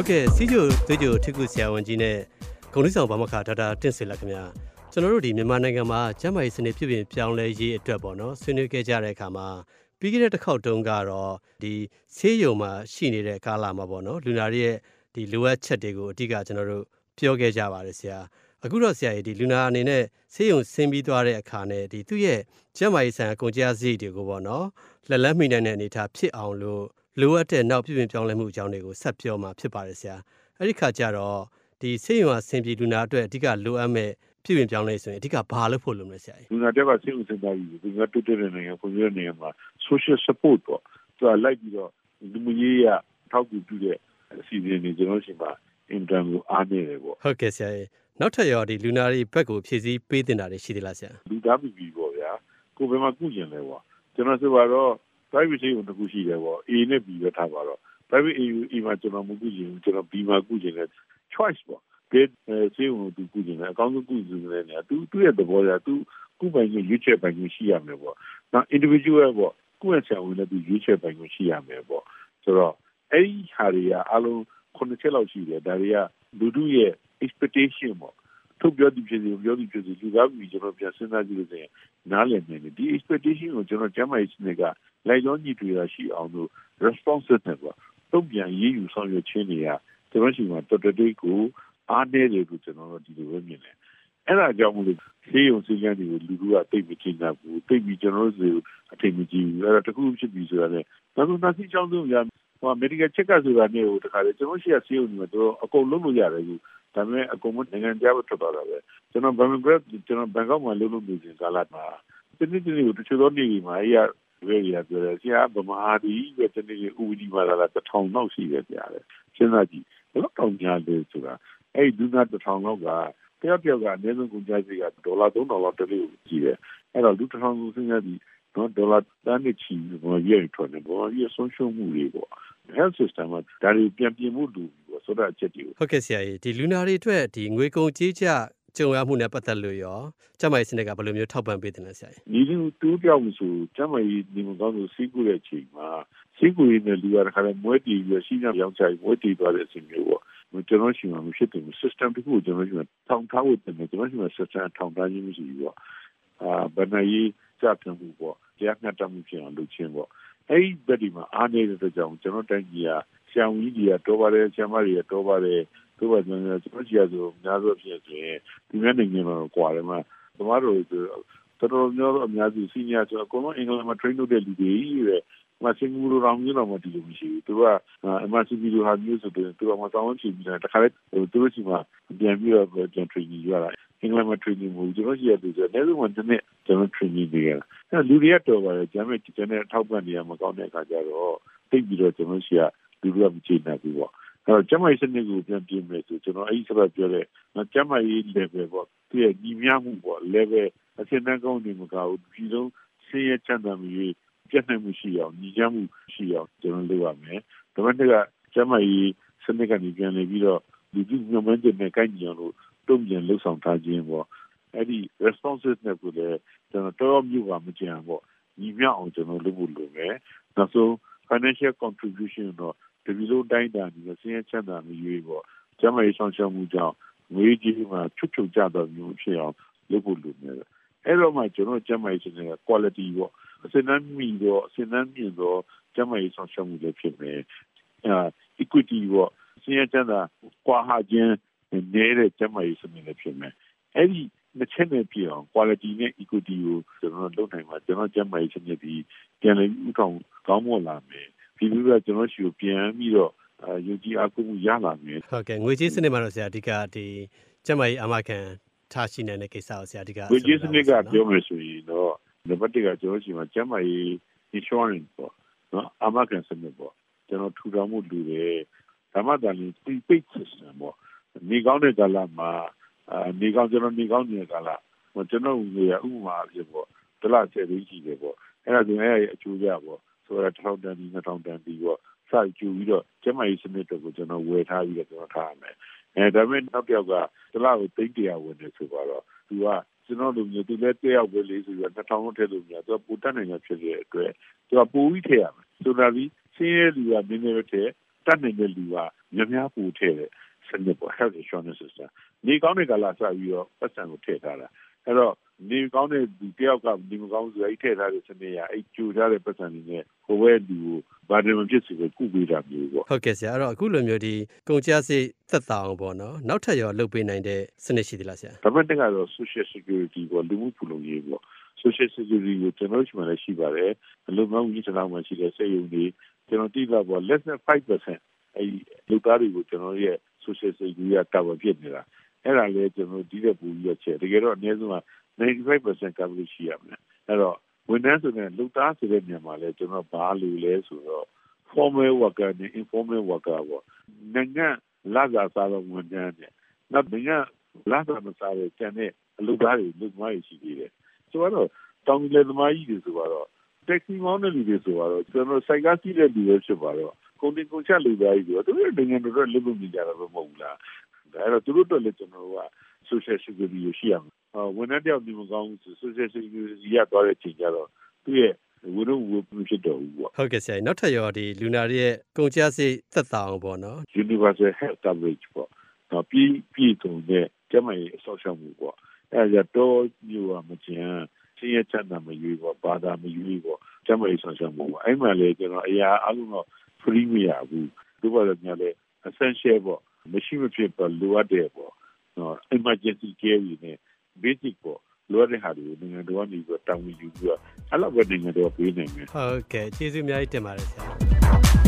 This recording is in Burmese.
ဟုတ်ကဲ့စီဂျိုသွေးဂျိုထိကုဆရာဝန်ကြီးနဲ့ဂုဏ်ထူးဆောင်ဘာမခဒေါက်တာတင့်ဆွေလက်ခင်ဗျာကျွန်တော်တို့ဒီမြန်မာနိုင်ငံမှာကျန်းမာရေးစနစ်ပြုပြင်ပြောင်းလဲရေးအတွက်ပေါ့နော်ဆွေးနွေးခဲ့ကြတဲ့အခါမှာပြီးခဲ့တဲ့တစ်ခေါက်တုန်းကတော့ဒီဆေးရုံမှာရှိနေတဲ့ကာလမှာပေါ့နော်လူနာတွေရဲ့ဒီလိုအပ်ချက်တွေကိုအဓိကကျွန်တော်တို့ပြောခဲ့ကြပါတယ်ဆရာအခုတော့ဆရာကြီးဒီလူနာအနေနဲ့ဆေးရုံဆင်းပြီးသွားတဲ့အခါနဲ့ဒီသူ့ရဲ့ကျန်းမာရေးဆိုင်ရာကုန်ကျစရိတ်တွေကိုပေါ့နော်လက်လက်မိနိုင်တဲ့အနေအထားဖြစ်အောင်လို့ လိုအပ်တဲ့နောက်ပြုပြင်ပြောင်းလဲမှုအကြောင်းတွေကိုဆက်ပြောမှာဖြစ်ပါတယ်ဆရာအဲ့ဒီခါကျတော့ဒီဆေးရုံကဆင်ပြေလူနာအတွက်အဓိကလိုအပ်မဲ့ပြုပြင်ပြောင်းလဲဆိုရင်အဓိကဘာလို့ဖို့လုပ်လဲဆရာကြီးလူနာတက်ကဆေးရုံစင်တာကြီးဒီကတူတဲ့နိုင်ငံပုံရနေမှာ social support ပေါ့သူကလိုက်ပြီးတော့လူမှုရေးရထောက်ကူပြုတဲ့အစီအစဉ်တွေကျွန်တော်ရှိမှာ in term ကိုအားနေတယ်ပေါ့ဟုတ်ကဲ့ဆရာကြီးနောက်ထပ်ရောဒီလူနာတွေဘက်ကိုဖြည့်ဆည်းပေးတင်တာတွေရှိသေးလားဆရာလူသားပြီပြီပေါ့ဗျာကိုယ်ဘယ်မှာကုကျင်လဲပေါ့ကျွန်တော်ဆိုပါတော့ private ဆေးရုံတစ်ခုရှိတယ်ပေါ့ A နဲ့ B ပဲထားပါတော့ private A A မှာကျွန်တော်မကုကျင်ကျွန်တော် B မှာကုကျင်တယ် choice ပေါ့ဘယ်ဆေးရုံကိုသူကုကျင်လဲအကောင်းဆုံးကုကျင်တယ်နေသူသူ့ရဲ့သဘောကသူကုပိုင်ခြင်းရွေးချယ်ပိုင်ခြင်းရှိရမယ်ပေါ့နောက် individual ပေါ့ကုရဆရာဝန်လည်းသူရွေးချယ်ပိုင်ခြင်းရှိရမယ်ပေါ့ဆိုတော့အဲ့ဒီဟာတွေကအလုံးခုနှစ်ချက်လောက်ရှိတယ်ဒါတွေကလူတို့ရဲ့ expectation ပေါ့ ထုတ်ပြောသူဖြစ်စီပြောသူဖြစ်စီလူသားပြည်ကျွန်တော်ပြန်စဉ်းစားကြည့်လို့ဆိုရင်နားလည်နေတယ်ဒီ expectation ကိုကျွန်တော်ကျမ်းမာရေးစနစ်ကလိုက်ရောညီတွေ့ရရှိအောင်လို့ responsiveness ပေါ့တုံ့ပြန်ရေးယူဆောင်ရွက်ခြင်းတွေကကျွန်တော်ရှိမှာတော်တော်လေးကိုအားနည်းတယ်လို့ကျွန်တော်တို့ဒီလိုပဲမြင်တယ်အဲ့ဒါကြောင့်မလို့ဆေးရုံဆေးကန်းတွေကိုလူတို့ကတိတ်မချင်းတာဘူးတိတ်ပြီးကျွန်တော်တို့အထင်မကြီးဘူးအဲ့ဒါတခုဖြစ်ပြီဆိုတာလေနောက်ဆုံးနှာစီးချောင်းဆုံးရ ဟို medical check up ဆိုတာမျိုးကိုတခါလေကျွန်တော်ရှိရဆေးရုံတွေမှာတော့အကုန်လုံးလို့ရတယ်ကူဒါပေမဲ့အကုန်မနိုင်ငံခြားဘက်ထွက်သွားတာပဲကျွန်တော်ဘန်ဂရက်ကျွန်တော်ဘန်ကောက်မှာလုပ်လို့နေစဉ်ကာလမှာတနေ့တနေ့ကိုတချို့သောနေ့မှာအဲ့ရဝေးရပြောတယ်ဆရာဗမာဒီပဲတနေ့ဥပဒေမှာလာတာတစ်ထောင်လောက်ရှိတယ်ဆရာလေစဉ်းစားကြည့်ဘယ်တော့တောင်များလဲဆိုတာအဲ့ဒီဒုနာတစ်ထောင်လောက်ကတယောက်တယောက်ကအနည်းဆုံးကုန်ကျစရိတ်ကဒေါ်လာ3000လောက်တလေးကိုကြည့်တယ်အဲ့တော့လူတစ်ထောင်ကိုစဉ်းစားကြည့်နော်ဒေါ်လာတန်းချီဘောရရထွက်နေဘောရဆုံးရှုံးမှုတွေပေါ့ health system မှာဒါတွေပြန်ပြင်မှုလူပေါ့ဆိုတော့အချက်တွေဟုတ်ကဲ့ဆရာကြီးဒီလူနာတွေအတွက်ဒီငွေကုန်ကြေးကျကြုံရမှုနဲ့ပတ်သက်လို့ရောကျမကြီးစနစ်ကဘယ်လိုမျိုးထောက်ပံ့ပေးတယ်လဲဆရာကြီးဒီလူတူးပြောင်းမှုဆိုကျမကြီးဒီမကောင်းလို့စီးကူတဲ့အချိန်မှာစီးကူရင်းနဲ့လူရတဲ့ခါလဲမွဲတီပြီးရှိနေရောင်းချမွဲတီသွားတဲ့အချိန်မျိုးပေါ့ကျွန်တော်ရှိမှမဖြစ်တယ် system တခုကိုကျွန်တော်ရှိမှထောင်ထားဖို့တင်တယ်ကျွန်တော်ရှိမှ system ထောင်ထားခြင်းမရှိဘူးပေါ့အာဗဏ္ဍာရေးကြပြမှုပေါ့တရားမျှတမှုဖြစ်အောင်လုပ်ခြင်းပေါ့ အဲ့ဒီဘက်ဒီမှာအားနေတဲ့အတွက်ကြောင့်ကျွန်တော်တိုင်းကြီးကဆရာဝန်ကြီးကတော့ပါတယ်ဆရာမတွေကတော့ပါတယ်တို့ပါကျွန်တော်ကျွန်တော်ကြီးဆိုများစွာဖြစ်ဆိုရင်ဒီမဲ့နိုင်ငံမှာကွာတယ်မှာသမားတို့တော်တော်များများအများစုစီနီယာဆိုအကုန်လုံးအင်္ဂလိပ်မှာ train လုပ်တဲ့လူတွေကြီးပဲ မစင်ဘူးလိုတော့မျိုးတော့မတည်လို့မရှိဘူးသူကအမစီဘီလိုဟာမျိုးဆိုတော့သူကမတောင်းချင်ပြီးတာတခါလေသူတို့စီမှာပြန်ပြီးတော့ပြန် training ရတာအင်္ဂလိပ်မှာ training မဟုတ်ကျွန်တော်ကြီးရတယ်ဆိုတော့လည်းဝင်တဲ့ကျွန်တော် training တွေရအဲလူတွေကတော့ပါတယ်ဂျမ်းမဲ့ကျွန်တော်ထောက်ပံ့နေရမကောင်းတဲ့အခါကျတော့သိပြီးတော့ကျွန်တော်ရှိရလူတွေကမချေနိုင်ဘူးပေါ့အဲတော့ကျမကြီးစနစ်ကိုပြန်ပြင်မယ်ဆိုကျွန်တော်အဲ့ဒီဆက်ပြောတဲ့ကျမကြီး level ပေါ့သူရဲ့ညီမျှမှုပေါ့ level အစင်းတန်းကောင်းနေမကဘူးဒီလိုဆင်းရဲချမ်းသာမှုရေး ပြည့်နိုင်မှုရှိအောင်ညီကြမှုရှိအောင်ကျွန်တော်လုပ်ရမယ်။ဒါမှမဟုတ်ကျမကြီးစနစ်ကနေပြန်နေပြီးတော့ဒီဒီညမန်တဲ့နဲ့ကိုင်းကြအောင်လို့တုံ့ပြန်လှုပ်ဆောင်ထားခြင်းပေါ့။အဲ့ဒီ responsiveness ကိုလည်းကျွန်တော်တော်မျိုးပါမကြံပေါ့။ညီမျှအောင်ကျွန်တော်လုပ်ဖို့လိုမယ်။နောက်ဆုံး financial contribution တော့ဒီလိုတိုင်းတာနေဆင်းရဲချမ်းသာမှုရေးပေါ့။ကျမကြီးဆောင်ရှောက်မှုကြောင့်ငွေကြေးမှာချွတ်ချွတ်ကြတော့မျိုးဖြစ်အောင်လုပ်ဖို့လိုမယ်။အဲ့တော့မှကျွန်တော်ကျမကြီးစနစ်က quality ပေါ့။ အစင်းနှမီတော့အစင်းနှမြင့်တော့ကျမကြီးဆောင်ရှောက်မှုလည်းဖြစ်မယ်အဲ equity ပေါ့စင်းရချမ်းသာကွာဟာခြင်းနေတဲ့ကျမကြီးစနစ်လည်းဖြစ်မယ်အဲ့ဒီနှစ်ချက်နဲ့ပြအောင် quality နဲ့ equity ကိုကျွန်တော်လုပ်နိုင်မှာကျွန်တော်ကျမကြီးစနစ်ဒီပြန်လည်ဥထောင်ကောင်းမွန်လာမယ်ဒီလိုကကျွန်တော်ရှိကိုပြန်ပြီးတော့ယူကြည်အားကိုးမှုရလာမယ်ဟုတ်ကဲ့ငွေကြေးစနစ်မှာတော့ဆရာအဓိကဒီကျမကြီးအမခံထားရှိနေတဲ့ကိစ္စကိုဆရာအဓိကငွေကြေးစနစ်ကပြောမယ်ဆိုရင်တော့ နံပါတ်1ကကျွန်တော်ရှိမှာကျန်းမာရေး insurance ပေါ့နော်အမကန်စနစ်ပေါ့ကျွန်တော်ထူထောင်မှုလူတယ်ဒါမှသာလျှင် prepaid system ပေါ့နေကောင်းတဲ့ကာလမှာနေကောင်းကျွန်တော်နေကောင်းနေတဲ့ကာလကျွန်တော်ငွေရဥပမာအဖြစ်ပေါ့ဒလဆယ်သိန်းရှိတယ်ပေါ့အဲ့ဒါဆိုရင်အဲ့အကျိုးရပေါ့ဆိုတော့1000တန်ဒီ2000တန်ဒီပေါ့စာကျူပြီးတော့ကျမကြီးစနစ်တွေကိုကျွန်တော်ဝယ်ထားပြီးတော့ကျွန်တော်ထားရမယ်အဲဒါပေမဲ့နောက်တစ်ယောက်ကဒလကိုသိန်းတရာဝင်နေဆိုတော့သူက ကျွန်တော်တို့မျိုးသူလည်းတက်ရောက်ပဲလေးဆိုပြီးတော့2000လောက်ထည့်လို့များသူကပူတက်နိုင်တာဖြစ်တဲ့အတွက်သူကပူပြီးထည့်ရမယ်ဆိုတာပြီးဆင်းရဲလူကနည်းနည်းပဲထည့်တတ်နိုင်တဲ့လူကများများပူထည့်တဲ့စနစ်ပေါ့ health insurance system နေကောင်းတဲ့ကာလစပြီးတော့ပတ်စံကိုထည့်ထားတာအဲ့တော့ နေကောင်းတဲ့ဒီတယောက်ကနေမကောင်းဆိုအဲ့ထည့်ထားတဲ့စနစ်ရအဲ့ကြိုထားတဲ့ပတ်စံတွေနဲ့ဟိုဘက်လူကိုဘာတွေမဖြစ်စေကိုကုပေးတာမျိုးပေါ့ဟုတ်ကဲ့ဆရာအဲ့တော့အခုလိုမျိုးဒီကုန်ကျစရိတ်သက်သာအောင်ပေါ့နော်နောက်ထပ်ရောလုပ်ပေးနိုင်တဲ့စနစ်ရှိသလားဆရာဒါပေမဲ့တကတော့ social security ပေါ့လူမှုဖူလုံရေးပေါ့ social security ကိုကျွန်တော်တို့မှလည်းရှိပါတယ်အလုံးစုံကြီးတစ်လောက်မှရှိတဲ့စေယုံတွေကျွန်တော်တိလာပေါ့ less than 5%အဲ့လူသားတွေကိုကျွန်တော်ရဲ့ social security ကတာဝန်ဖြစ်နေတာ အဲ့ဒါလည်းကျွန်တော်ဒီတဲ့ပူပြီးတော့ချက်တကယ်တော့အနည်းဆုံးက95% coverage ရှိရမယ်အဲ့တော့ဝန်ထမ်းဆိုတဲ့လူသားဆိုတဲ့နေရာမှာလည်းကျွန်တော်ဘာလို့လဲဆိုတော့ formal worker နဲ့ informal worker ပေါ့နိုင်ငံလာစားစားတော့ဝန်ထမ်းနဲ့နောက်နိုင်ငံလာစားမစားတဲ့ကျန်တဲ့အလုပ်သားတွေလူသမားတွေရှိသေးတယ်ဆိုတော့တောင်လေသမားကြီးတွေဆိုတော့ taxi မောင်းတဲ့လူတွေဆိုတော့ကျွန်တော်စိုက်ကားစီးတဲ့လူတွေဖြစ်ပါတော့ကုန်တင်ကုန်ချလူသားကြီးတွေသူတို့နိုင်ငံတော်တော်လုပ်လို့နေကြတာပဲမဟုတ်ဘူးလား ဒါအဲ့တော့သူတို့အတွက်လည်းကျွန်တော်တို့က social security ရှိရမယ်ဝန်ထမ်းတယောက်ဒီမကောင်းဘူး social security ရသွားတဲ့ချိန်ကျတော့သူ့ရဲ့ဝိရုဝိပုဖြစ်တော်ဘူးပေါ့ဟုတ်ကဲ့ဆရာနောက်ထပ်ရောဒီလူနာတွေရဲ့ကုန်ကျစရိတ်သက်သာအောင်ပေါ့နော် universal health coverage ပေါ့တော့ပြီးပြီးတုံနဲ့ကျမကြီးအဆောက်အအုံမှုပေါ့အဲဒါတော့မျိုးကမကျန်ချင်းရချမ်းသာမရွေးပေါ့ဘာသာမရွေးပေါ့ကျမကြီးဆောက်ရှောက်မှုပေါ့အဲ့မှာလေကျွန်တော်အရာအလုံးတော့ free မရဘူးဒီဘာလဲညာလေ essential ပေါ့ မရှိမဖြစ်ပေါ့လိုအပ်တယ်ပေါ့နော် emergency care တွေနဲ့ basic ပေါ့လိုအပ်တဲ့ဟာတွေကိုနိုင်ငံတော်ကနေပြီးတောင်းယူပြီးတော့အဲ့လောက်ပဲနိုင်ငံတော်ပေးနိုင်မယ်ဟုတ်ကဲ့ကျေးဇူးအများကြီးတင်ပါတယ်ဆရာ